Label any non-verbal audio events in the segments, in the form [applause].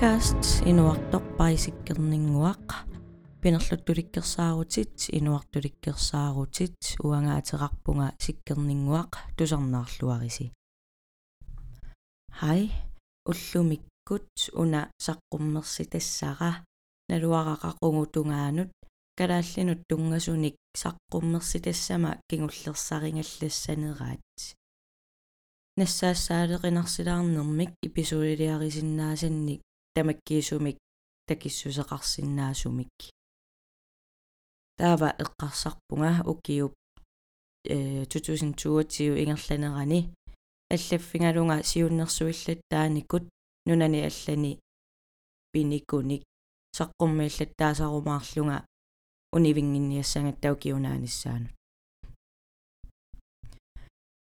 podcast inuartorpaisikkerninguaq pinerluttulikkersaarutit inuartulikkersaarutit uangaateqarpunga sikkerninguaq tusarnaarluarisi hai уллумиккут уна саққуммерситассара налуарақақугутунгаанут калааллинут тунгасуник саққуммерситассама кигуллерсарингаллассанераат. Нассаассаалеқинарсилаарнэрмик эпизоодилиарисиннаасанник тамаккиисумик такиссусеқарсинаасумик таава эққарсарпунга укиуп э 2020 ингерланерани аллаффингалунга сиуннэрсуиллаттааникут нунани аллани пиникуник. Саққуммииллаттаасарумаарлунга унивингинниассангаттау киунааниссаанут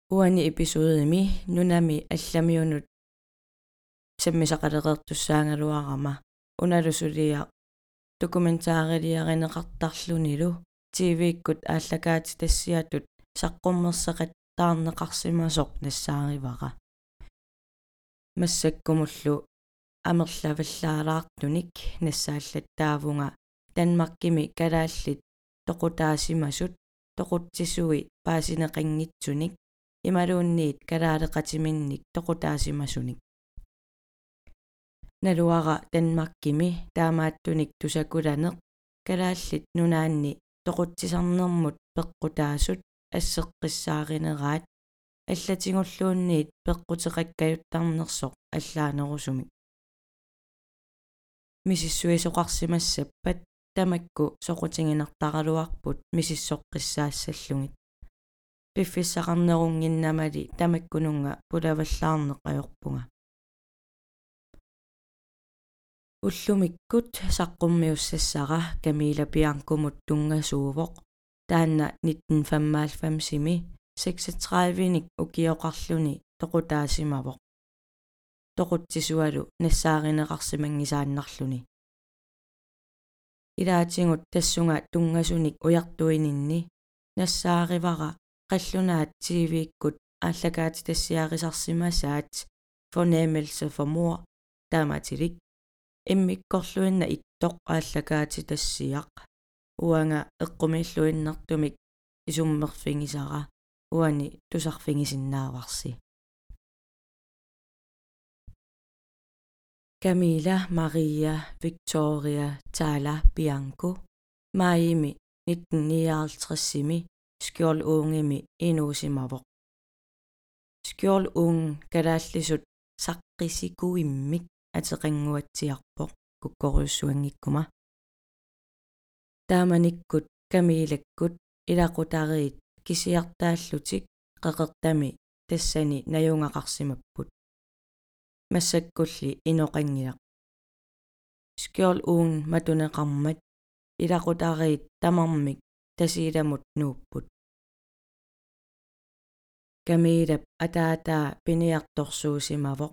уани эпизоодими нунами алламиунут саммисақалеқертуссаангалуарама уналусулиа документаарилиаринеқартарлунилу тв-иккут ааллакаати тассиатут. Саққуммерсеқат таарнеқарсимасоқ нассааривара массаккумуллу. Амерлаваллаалаартуник нассааллаттаавунга танмаркими калааллит. Тоқутаасимасут. Тоқутсисуи паасинеқангитсуник ималуунниит калаалеқатиминник. Тоқутаасимасуник налуара танмаркими таамааттуник тусакуланеқ калааллит нунаанни тоқутсисарнэрмут пеққутаасут ассеққиссааринераат аллатингуллуунниит пеққутеқаккаюттарнерсоқ аллаанерусумик мисиссуисоқарсимассаппат тамакку соқутингинартаралуарпут мисиссоққиссаассаллугит пиффиссақарнерунгиннамали тамаккунунга пулаваллаарнеқajorpunga уллумиккут саққуммиуссассара камила пианкумут тунгасуувоқ таанна 1995-сими 36-ник укиоқарлуни тоқутаасимавоқ тоқутсисуалу нассааринеқарсимангисааннарлуни илаатингут тассунга тунгасуник уяртуининни нассааривара qallunaat tv-ikkut ааллакаати тассиарисарсимасаат fornemmelse for mor тааматилик иммиккорлуинна иттоқ ааллакаати тассиақ уанга эққумииллуиннартумик исуммерфингисара уани тусарфингисиннааварси Camila Maria Victoria Tala Bianco Maimi 1959-simi skjold ungimi inuusimavoq skjold ung kalaallisut saqqisikuimmik атеқангуатсиарпоқ куккориуссуангиккума тааманиккут камилаккут илақутариит кисиартааллутик қеқертами тассани наюнгақарсимаппут. Массаккулли иноқангилақ скиол уун матунеқармат илақутариит тамармик тасииламут нууппут. Камилап атаатаа пиниарторсуусимавоқ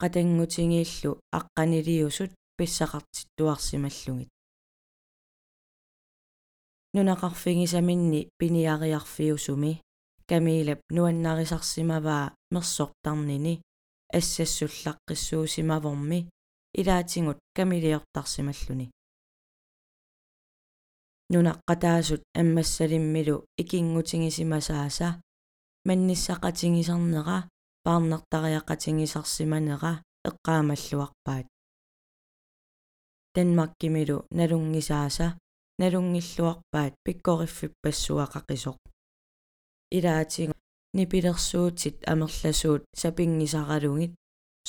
qatangutigiillu aqqaniliusut писсақартиттуарсималлугит нунақарфигисаминни пиниариарфиусуми камилап нуаннарисарсимаваа мерсортарнини ассассуллаққиссуусимаворми илаатингут камилиортарсималлуни. Нунаққатаасут аммассалиммилу икингутигисимасааса манниссақатигисарнера паарнертариақатигисарсиманера эққаамаллуарпаат данмаркимилу налунгисааса налунгиллуарпаат пиккориффиппассуақақисоқ илаатига нипилерсуутит амерласуут сапингисаралугит.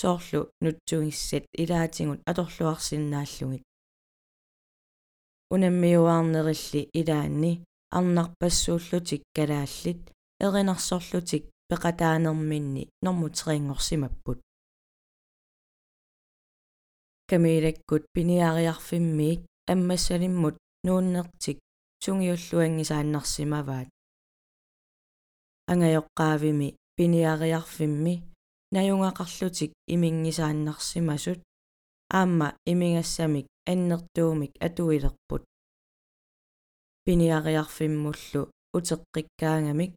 Соорлу нутсугиссат илаатингут аторлуарсинааллугит унаммиуаарнерилли илаанни арнарпассууллутик калааллит эринарсорлутик пеқатаанерминни нормутерингорсимаппут камилаккут пиниариарфиммиик аммассалиммут нууннертик сунгиуллуангисааннарсимаваат ангайоққаавими пиниариарфимми наюнгақарлутик имингисааннарсимасут аама имингассамик аннертуумик атуилерпут пиниариарфиммуллу утеққиккаангамик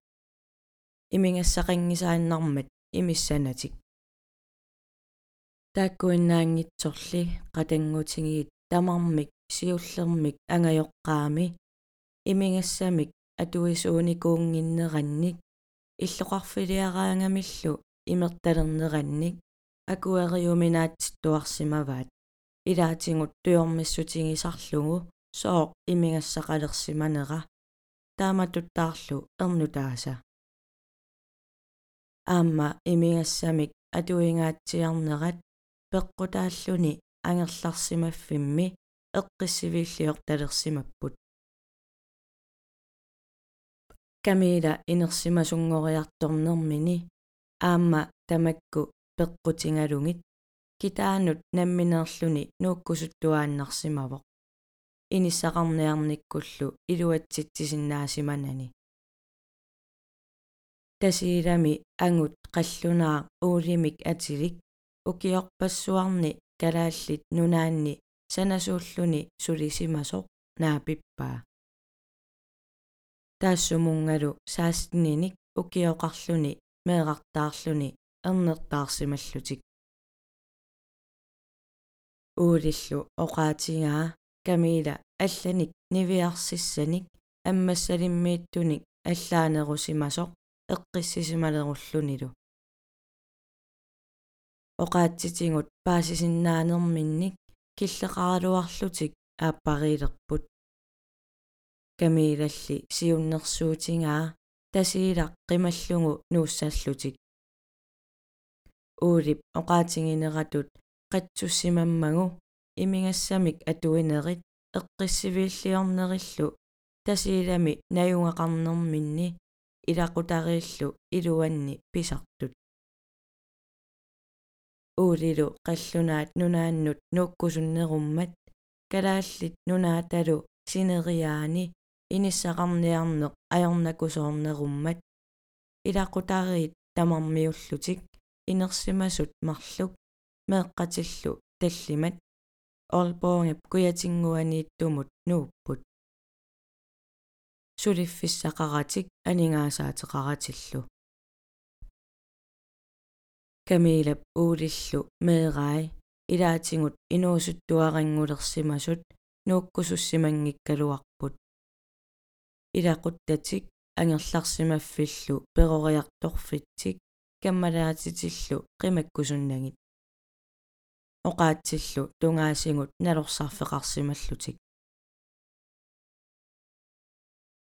имингассақингисааннармат имиссанатик тааккуиннаангитсорли qatangutigiit tamarmik siullermik angajoqqaami имингассамик атуисууникуунгиннеранник иллоқарфилиараангамиллу имерталернеранник акуэриуминаатситтуарсимаваат илаатингут туйормиссутигисарлугу соо имингассақалерсиманера тааматуттаарлу эрнутааса аама имингассамик атуингаатсиарнерат пеққутааллуни ангерларсимаффимми эққиссивииллиорталерсимаппут камила инерсимасунгориарторнермини аама тамакку пеққутингалугит китаанут намминеерлүни нууккусуттуааннарсимавоқ иниссақарниарниккуллу илуатситсисиннаасиманани тасиилами ангут қаллунаа уулимик атилик укиорпассуарни калааллит нунаанни санасууллуни сулисимасоқ наапиппаа таассумунгалу саастниник укиоқарлүни меэқартаарлүни эрнертаарсималлутик уулиллу оqaатигаа камила алланик нивиарсиссаник аммассалиммииттуник аллаанерусимасоқ эққиссисималеруллунилу оqaатситингут паасисиннаанерминник киллеқаралуарлутик ааппарилерпут камилалли сиуннэрсуутингаа тасиилақ қималлугу нууссааллутик уулип оqaатингинератут қатсуссимаммагу имингассамик атуинерит эққиссивииллиорнериллу тасиилами наюнгақарнерминни илақутарииллу илуанни писартут. Уулилу қаллунаат нунааннут нууккусуннеруммат калааллит нунааталу синериаани иниссақарниарнеқ аёрнакусоорнеруммат илақутариит тамармиуллутик инерсимасут марлук меэққатиллу таллимат. Орпоонгап куятингуанииттумут нууппут сулиффиссақаратик анингаасаатеқаратиллу камилап уулиллу меэрай илаатингут инуусуттуарангулерсимасут нууккусуссимангиккалуарпут илақуттатик ангерларсимаффиллу перориарторфитсик каммалаатитиллу қимаккусуннагит оqaатсиллу тунгаасингут налорсарфеқарсималлутик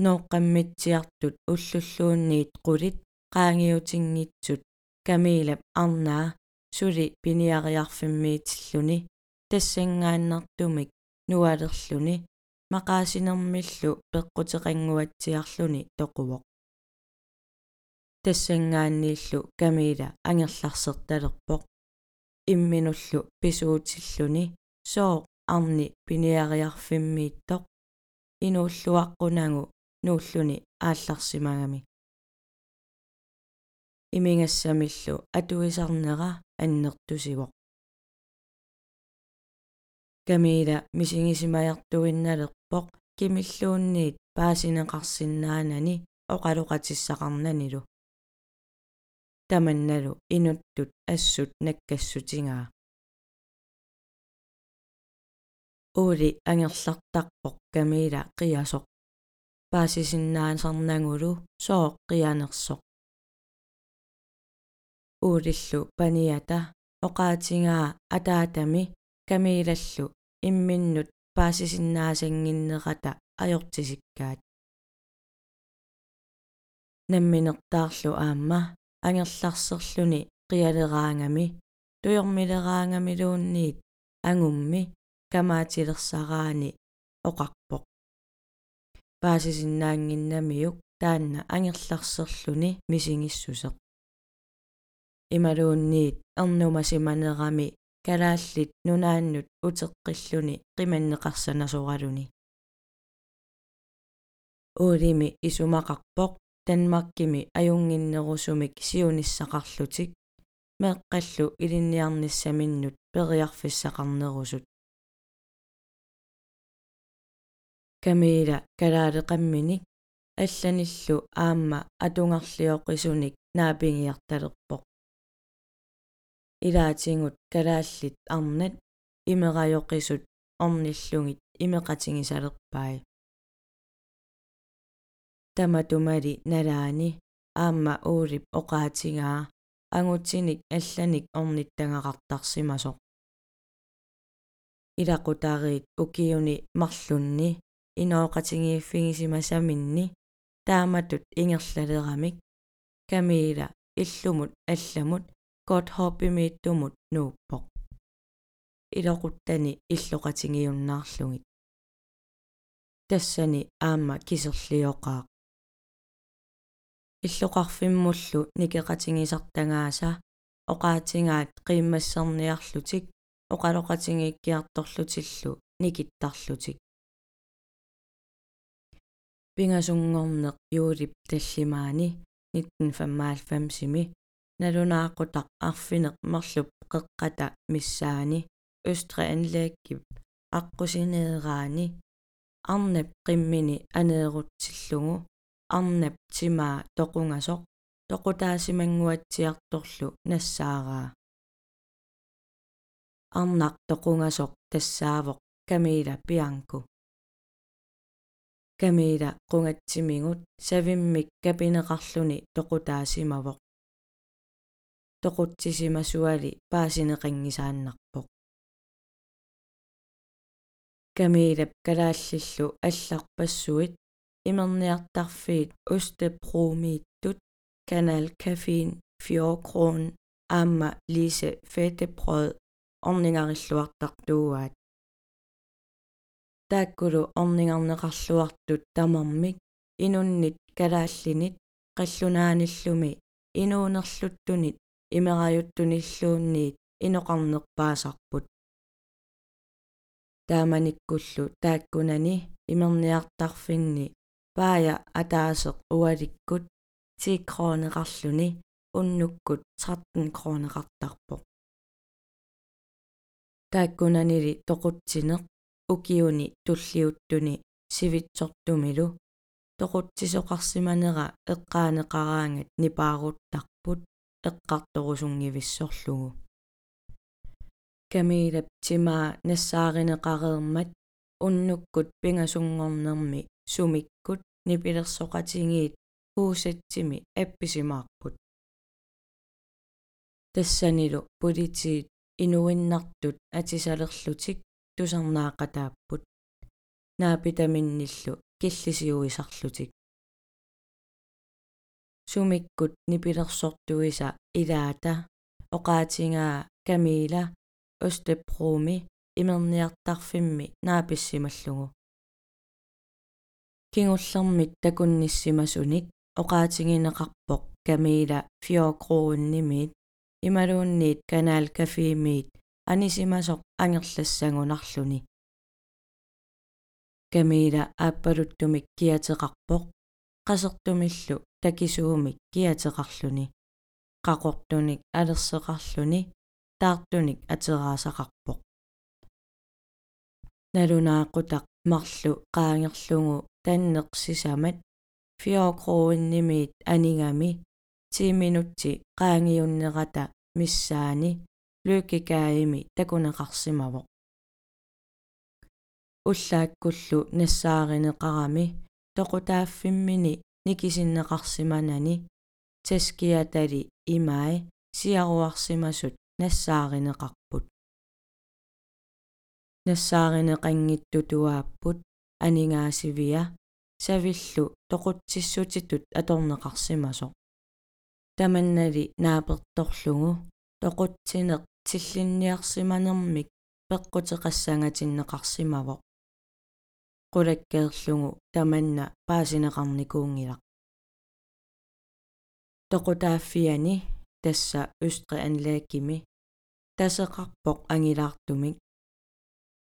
ноққаммитсиартут уллуллуунниит қулит qaangiutiнгитсут камилап арнаа сули пиниариарфиммиитиллуни тассангааннартумик нуалерлүни мақаасинермиллу пеққутеқангуатсиарлүни тоқувоқ. Тассангааннииллу камила ангерларсерталерпоқ. Имминуллу писуутиллуни соо арни пиниариарфиммииттоқ инууллуаққунагу нууллуни аалларсимагами имингассамиллу атуисарнера аннертусивоқ камила мисигисимаяртуинналерпоқ кимиллуунниит паасинеқарсинаанани оқалоқатиссақарнанилу таманналу инуттут ассут наккассутингаа. Уули ангерлартарпоқ камила қиасоқ паасисиннаасарнагулу соо қианерсоқ уулиллу паниата оқаатингаа атаатами камилаллу имминнут паасисиннаасангиннерата ajortisиккаат намминертаарлу аама ангерларсерлүни қиалераангами туйормилераангамилуунниит ангумми камаатилерсараани оқарпоқ паасисиннаангиннамиук таанна ангерларсерлүни мисигиссусеқ ималуунниит эрнумасиманерами калааллит нунааннут утеққиллуни қиманнеқарсанасоралуни уулими исумақарпоқ танмаркими аюнгиннерусумик сиуниссақарлутик меэққаллу илинниарниссаминнут периарфиссақарнерусут камила калаалеқамминик алланиллу аама атунгарлиоқисуник наапингиарталерпоқ илаатингут калааллит арнат имерайоқисут орниллугит имеқатингисалерпай таматумали налаани аама уулип оқаатингаа ангутсиник алланик орниттангақартарсимасоқ илақутариит укиуни марлунни инооқатингииффигисимасаминни тааматут ингерлалерамик камила иллумут алламут кот хоппимииттумут нууппоқ илоқуттани иллоқатингиуннаарлугит тассани аама кисерлиоқаақ иллоқарфиммуллу никеқатингисартангааса оқаатингаат қииммассерниарлутик оқалоқатингиккиарторлутиллу никиттарлутик пингасунгорнеқ юулип таллимаани 1995-сими налунааққутақ арфинеқ мерлуп қеққата миссаани østre anlæggib аққусинеераани арнап қиммини анеерутсиллугу арнап тимаа тоқунгасоқ тоқутаасимангуатсиарторлу нассаараа арнақ тоқунгасоқ тассаавоқ камила пианку камила қунгатсимигут савиммик капинеқарлуни тоқутаасимавоқ тоқутсисимасуали паасинеқангисааннарпоқ камилап калааллиллу алларпассуит имерниартарфиит устепромииттут канал кафин фиокрон аама лисе фетепрод орнингариллуартартууаат тааккулу орнингарнеқарлуартут тамармик инуннит калааллинит қаллунааниллуми инуунерлуттунит имераюттуниллуунниит иноқарнерпаасарпут тааманиккуллу тааккунани имерниартарфинни паая атаасеқ уаликкут 10 кроонеқарлуни уннуккут 13 кроонеқартарпоқ тааккунанили тоқутсинеқ укиуни туллиуттуни сивитсортумилу. Тоқутсисоқарсиманера эққаанеқараангат нипааруттарпут эққарторусунгивиссорлугу камилап тимаа нассааринеқареермат уннуккут пингасунгорнерми сумиккут нипилерсоқатингиит уусатсими апписимаарпут тассанилу политиит инуиннартут атисалерлутик тусарнаақатааппут наапитаминниллу киллисиуисарлутик сумиккут нипилерсортуиса илаата оqaатингаа камила остепруми имерниартарфимми нааписсималлугу. Кингуллэрмит такунниссимасуник оqaатингинеқарпоқ камила фиокрууннимиит ималуунниит канаал кафиимиит анисимасоқ ангерлассагунарлуни камила ааппалуттумик киатеқарпоқ қасертумиллу такисуумик киатеқарлуни. Қақортуник алерсеқарлуни таартуник атераасақарпоқ налунаақутақ марлу qaangerlugu таннеқсисамат фиокрууннимиит анигами 10 минутти qaangiunnerata миссаани луукикааими такунеқарсимавоқ уллааккуллу нассааринеқарами тоқутааффиммини никисиннеқарсиманани таскиатали имай сиаруарсимасут нассааринеқарпут нассааринеқангиттутуааппут анингаасивиа савиллу тоқутсиссутитут аторнеқарсимасоқ таманнали наапертторлугу тоқутсинеқ тиллинниарсиманермик пеққутеқассангатиннеқарсимавоқ qulakkeerlugu tamanna paasineqarnikuungilaq toqutaaffiani tassa ystre anlaakkimi taseqarpoq angilaartumik.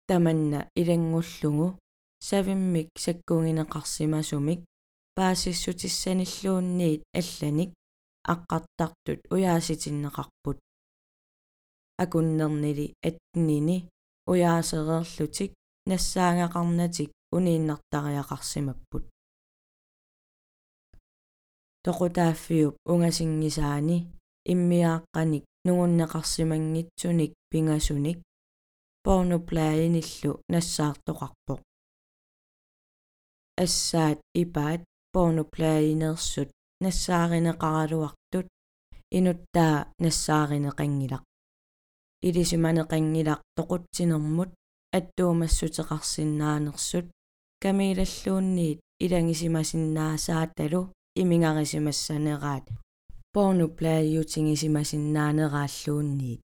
Tamanna ilangullugu savimmik sakkungineqarsimasumik paasissutисsanиллуунниит алланик аққартартут уяаситиннеқарпут акуннернили аттнини уяасереерлутик нассаангақарнатик унииннартариақарсимаппут. Тоқутааффиуп унгасингисаани иммиааққаник нугуннеқарсимангитсуник пингасуник порнуплаиниллу нассаартоқарпоқ ассаат ипаат порнуплаинерсут нассааринеқаралуартут инуттаа нассааринеқангилақ илисиманеқангилақ тоқутсинермут аттуумассутеқарсинаанерсут камилаллуунниит илангисимасиннаасааталу имингарисимассанераат порнуплаиутингисимасиннаанерааллуунниит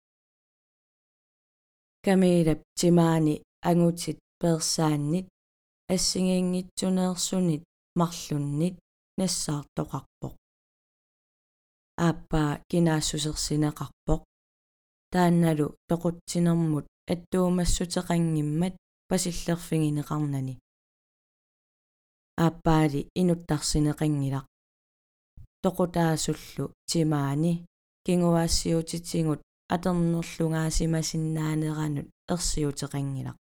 камилап тимаани ангутит персааннит ассигиингитсунеерсунит марлуннит нассаартоқарпоқ ааппаа кинаассусерсинеқарпоқ таанналу тоқутсинермут аттуумассутеқангиммат пасиллерфигинеқарнани ааппаали инуттарсинеқангилақ тоқутаасуллу тимаани кингуаассиутитсигут атернерлунгаасимасиннаанеранут ерсиутеқангилақ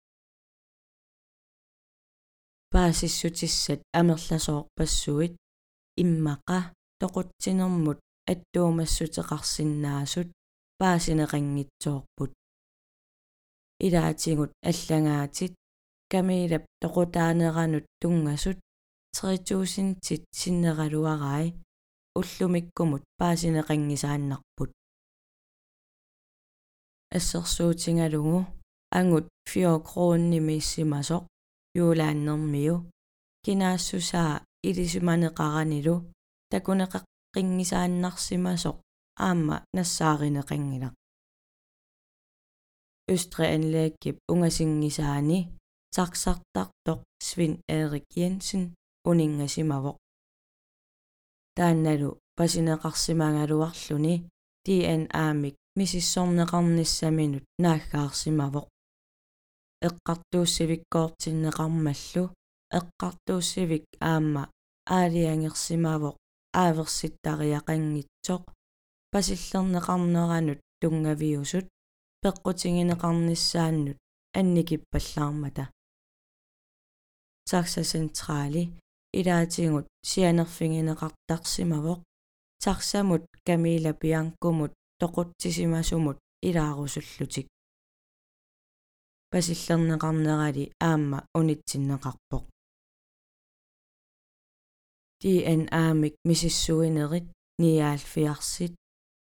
паасиссутиссат амерласоорпассуит иммақа тоқутсинермут аттуумассутеқарсинаасут паасинеқангитсоорпут. Илаатигут аллагаатит камилап тоқутаанеранут тунгасут тритуусинтит синнералуарай уллумиккумут паасинеқангисааннарпут. Ассерсуутингалугу ангут фиокрооннимииссимасоқ юулааннэрмиу кинаассусаа илисиманеқаранилу такунеқаққингисааннарсимасоқ аама нассааринеқангилақ Østreanlæggip ungasingisaani taqsartartoq Svend Erik Jensen uningasimavoq таанналу пасинеқарсимагалуарлүни DNA-мик мисиссорнеқарниссаминут нааггаарсимавоқ эққартууссивиккоортиннеқармаллу эққартууссивик аама аалиангерсимавоқ ааверситтариақангитсоқ пасиллернеқарнеранут тунгавиусут пеққутингинеқарниссааннут анникиппаллаармата сакса централи илаатингут сианерфигинеқартарсимавоқ тарсамут камила пианкумут тоқутсисимасумут илаарусуллутик пасиллернеқарнерали аама унитсиннеқарпоқ DNA-мик мисиссуинерит ниаалфиарсит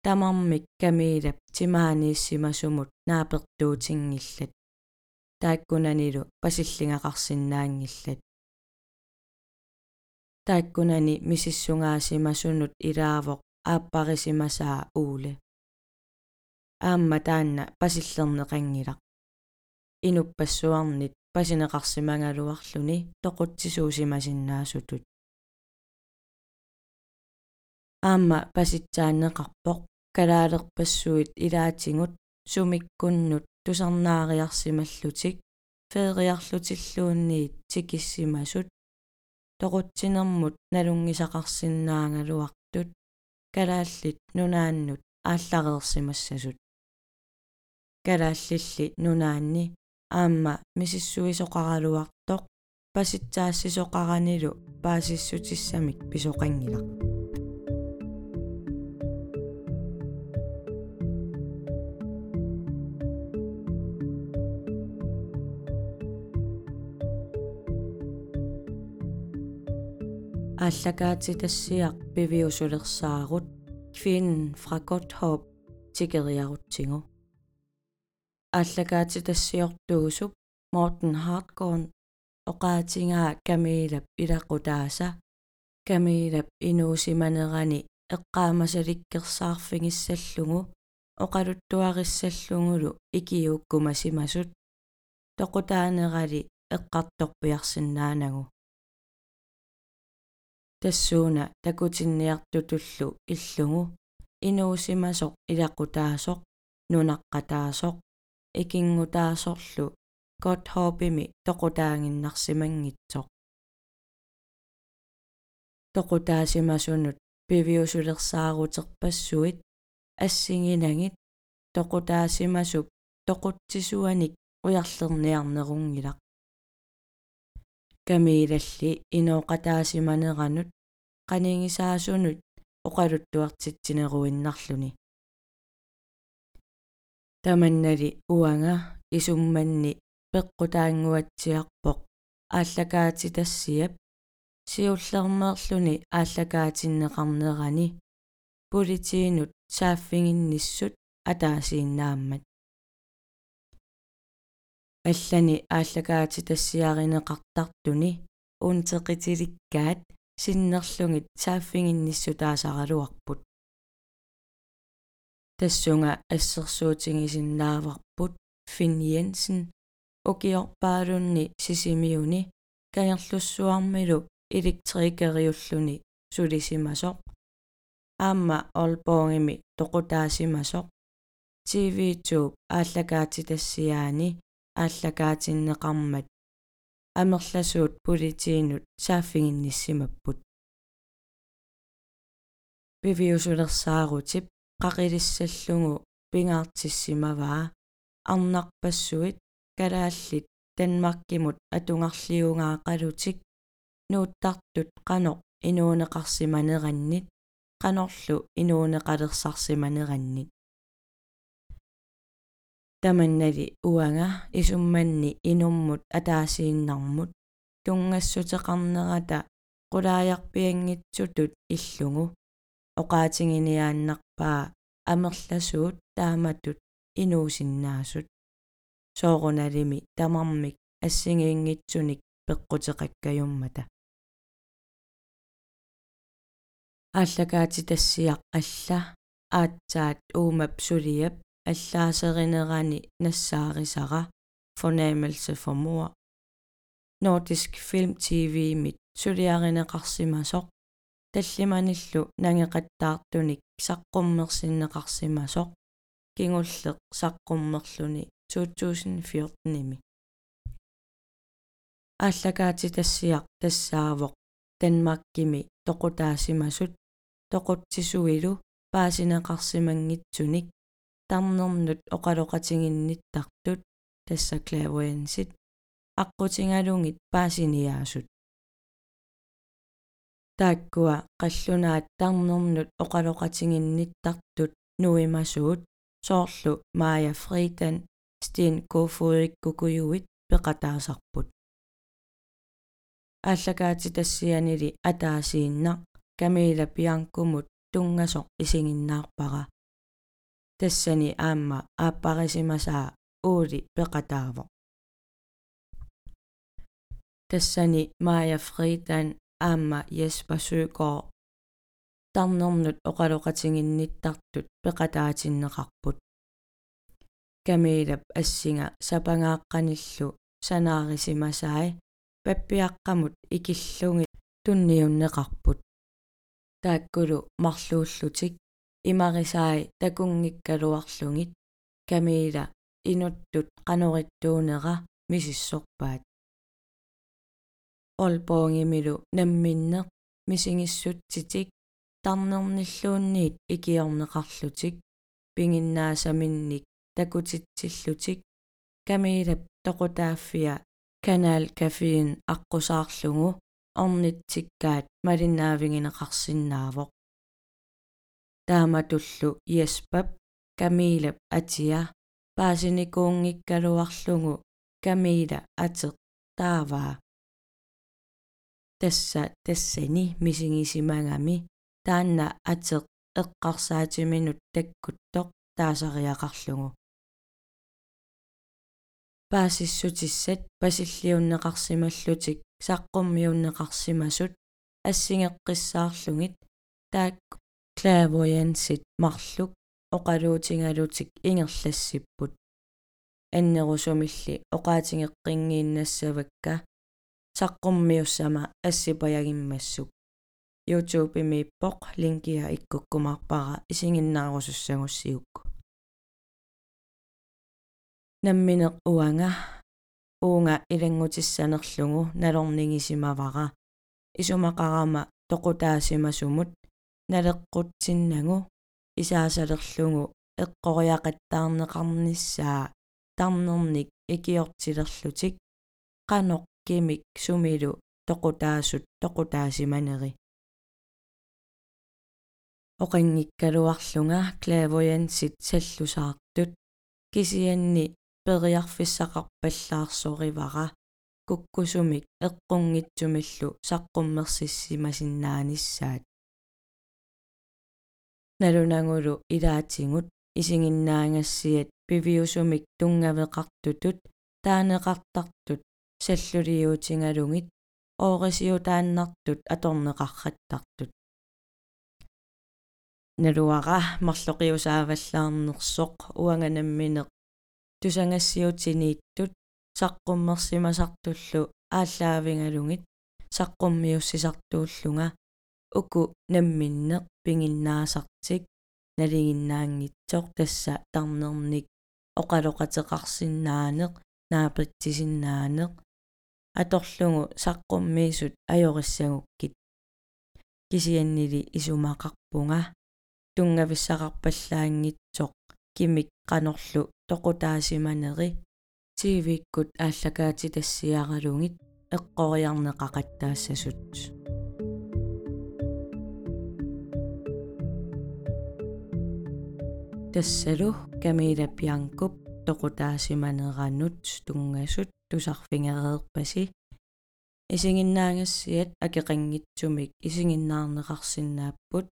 тамармик камилап тимаанииссимасумут наапертуутингиллат тааккунанилу пасиллингақарсинаангиллат тааккунани мисиссунгаасимасунут илаавоқ ааппарисимасаа ууле аамма таанна пасиллернеқангилақ инуппассуарнит пасинеқарсимангалуарлүни тоқутсисуусимасиннаасутут аама паситсааннеқарпоқ калаалерпассуит илаатингут сумиккуннут тусарнаариарсималлутик феериарлутиллуунниит тикиссимасут тоқутсинермут налунгисақарсиннаангалуартут калааллит нунааннут ааллареерсимассасут калааллилли нунаанни аама мисиссуисоқаралуартоқ паситсаассисоқаранилу паасиссутиссамик писоқангилақ ааллакаатитассиақ пивиусулерсаарут квиnnen fra Godthåb тикериарутсигу ааллакаатитассиортуусуп Morten Hartgård оqaатингаа камилап илақутааса камилап инуусиманерани эққаамасаликкерсаарфигиссаллугу оқалуттуариссаллугулу икиуккумасимасут тоқутаанерали эққарторпиарсинаанагу тассууна. Такутинниартутуллу иллугу. Инуусимасоқ илақутаасоқ нунаққатаасоқ икингутаасорлу. Котхоопими тоқутаангиннарсимангитсоқ. Тоқутаасимасунут пивиусулерсаарутерпассуит ассигинагит тоқутаасимасуп тоқутсисуаник уярлерниарнерунгилақ камилалли инооqataasimaneranut qaningisaasunut oqaluttuartittineruinnarluni таманнали уанга исумманни пеққутаангуатсиарпоқ ааллакаати тассиап сиуллермеерлүни ааллакаатиннеқарнерани политиинут сааффигинниссут атаасииннааммат аллани ааллакаати тассиаринеқартартуни уунтеқитиликкаат синнерлугит сааффигинниссу таасаралуарпут тассунга ассерсуутингисиннааварпут Finn Jensen укиорпаалунни сисимиуни. Каерлуссуармилу электрикериуллуни сулисимасоқ. Аама олбоонгими тоқутаасимасоқ. TV2 ааллакаатитассиаани ааллакаатиннеқармат амерласуут политиинут сааффигинниссимаппут пивиусулерсаарутип qaqilissallungu pingaartissimagaa арнарпассуит калааллит танмаркимут атунгарлиунгаақалутик нууттартут qanoq инуунеқарсиманераннит qanorlu инуунеқалерсарсиманераннит таманнали уанга исумманни инуммут атаасииннармут тунгассутеқарнерата qulaajaqpiangitsutut иллугу oqaatiнгиниааннарпаа амерласуут тааматут инуусиннаасут соорунalimi тамармик ассигиингитсуник пеққутеқаккаюммата ааллакаати тассиақ алла аатсаат уумап сулиап аллаасеринерани нассаарисара fornemmelse for mor Nordisk Film TV mit сулиаринеқарсимасоқ таллиманиллу нангеқаттаартуник саққуммерсиннеқарсимасоқ кингуллеқ саққуммерлуни 2014-ими ааллакаати тассиақ тассаавоқ танмаккими тоқутаасимасут тоқутсисуилу паасинеқарсимангитсуник тарнернут оқалоқатингинниттартут тасса клавуэнсит аққутингалунгит паасиниаасут тааккуа қаллунаат тарнернут оқалоқатингинниттартут нуимасуут соорлу Маja Fridan Sten Koforik-Kukuyuit пеқатаасарпут ааллакаати тассианили атаасииннақ камила пианкумут тунгасоқ исигиннаарпара тассани аама ааппарисимасаа уули пеқатааво тассани Маja Fridan аама Jesper Søgaard тарнернут оқалоқатингинниттартут пеқатаатиннеқарпут камилап ассинга сапангааққаниллу санаарисимасаи паппиаққамут икиллуги тунниуннеқарпут тааккулу марлууллутик имарисаи такунгиккалуарлугит камила инуттут қанориттуунера мисиссорпаат олбоонгимилу намминнеқ мисигиссутситик тарнерниллуунниит икиорнеқарлутик пингиннаасаминник такутитсиллутик камилап тоқутааффиа канал кафеин аққусаарлугу орнитсиккаат малиннаавингинеқарсинаавоқ тааматуллу. Яспап камилап атиа паасиникуунгиккалуарлугу камила атеқ тааваа тасса тассани мисигисимагами таанна атеқ эққарсаатиминут таккуттоқ таасариақарлугу паасиссутиссат пасиллиуннеқарсималлутик саққуммиуннеқарсимасут ассингеққиссаарлугит таак клавоянсит марлук оқалуутингалутик ингерлассиппут аннерусумилли оқаатингеққингииннассавакка саққуммиуссама ассипаягиммассук YouTube миппоқ линкиа иккуккумарпара исигиннаарусуссагуссиукку намминеқ уанга уунга илангутиссанерлугу налорнингисимавара исумақарама тоқутаасимасумут налеққутсиннагу исаасалерлугу эққориақаттаарнеқарниссаа тарнерник икиортилерлутик қаноқ кимик сумилу тоқутаасут тоқутаасиманери. Оқингиккалуарлунга клавоянсит саллусаартут кисианни периарфиссақарпаллаарсоривара куккусумик эққунгитсумиллу саққуммерсиссимасиннааниссаат налунангулу илаатингут исигиннаангассиат пивиусумик тунгавеқартутут таанеқартартут саллулиуутингалугит оорисиутааннартут аторнеқарраттартут налуара марлоқиусааваллаарнерсоқ уанганамминеқ тусангассиутинииттут саққуммерсимасартуллу ааллаавингалугит саққуммиуссисартууллунга уку намминнеқ пингиннаасартик налигиннаангитсоқ тасса тарнерник оқалоқатеқарсинаанеқ наапритсисиннаанеқ аторлугу саққуммиисут ajorissagukкит кисианнили исумақарпунга тунгависсақарпаллаангитсоқ кимик qanorlu toqutaasimaneri тивиккут ааллакаати тассиаралугит эққориарнеқақаттаассасут тассалу камила пианкуп тоқутаасиманеранут тунгасут тусарфингереерпаси исигиннаагассиат акеқангитсумик исигиннаарнеқарсинааппут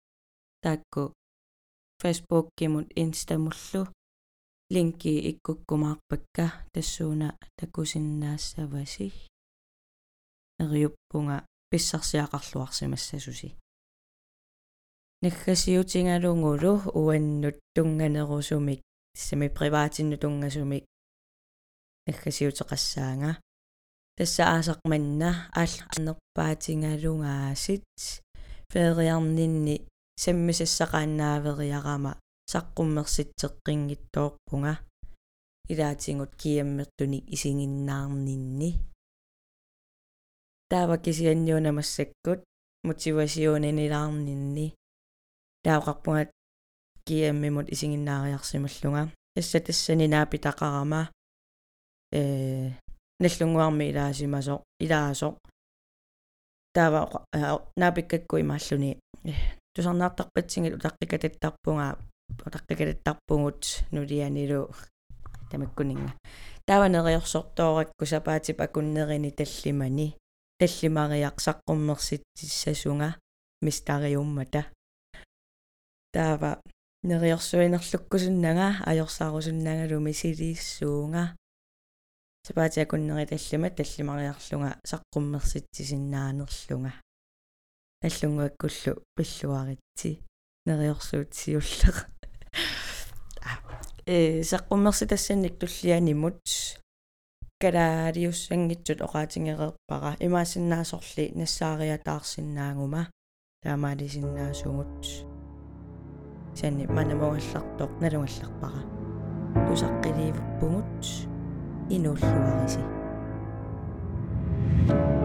таакку Facebook кимут инстамуллу линки иккуккумаарпакка тассууна такусиннаассаваси эриуппунга писсарсиақарлуарсимассасуси наггасиутингалунгулу уаннут тунганерусумик сами приваатинну тунгасумик наггасиутеқассаанга тасса аасақманна ааллерпаатингалунгаасит фериарнинни саммисассақааннаавериарама саққуммерситсеққингиттоорпунга илаатингут киаммертуни исигиннаарнинни таава кисианниунамассаккут мотивасионинилаарнинни таақарпунга киаммимут исигиннаариарсималлунга тасса тассани наапитақарама э наллунгуарми илаасимасо илаасо таава наапиккакку имааллуни. Тусарнаартарпатсигил утаққикататтарпунга утаққикататтарпугут нулианилу тамаккунинга. Тааванериорсортооракку сапаатип акуннерини таллимани. Таллимариақсаққуммерситсасунга мистариуммата таава. Нериорсуинерлуккусуннага ajorsaarusуннагалу мисилииссуунга сапаатиакуннери таллима таллимариарлунга саққуммерситсисиннаанерлунга аллунгуаккуллу пиллуаритси. Нериорсуутсиуллера [laughs] э саққуммерси тассанник туллианимут калаалиуссангитсут оqaатингереерпара имаасиннаасорли нассаариатаарсиннаангума таамаалисиннаасугут сани манамугаллартоқ налунгалларпара тусаққиливппугут инууллуариси thank you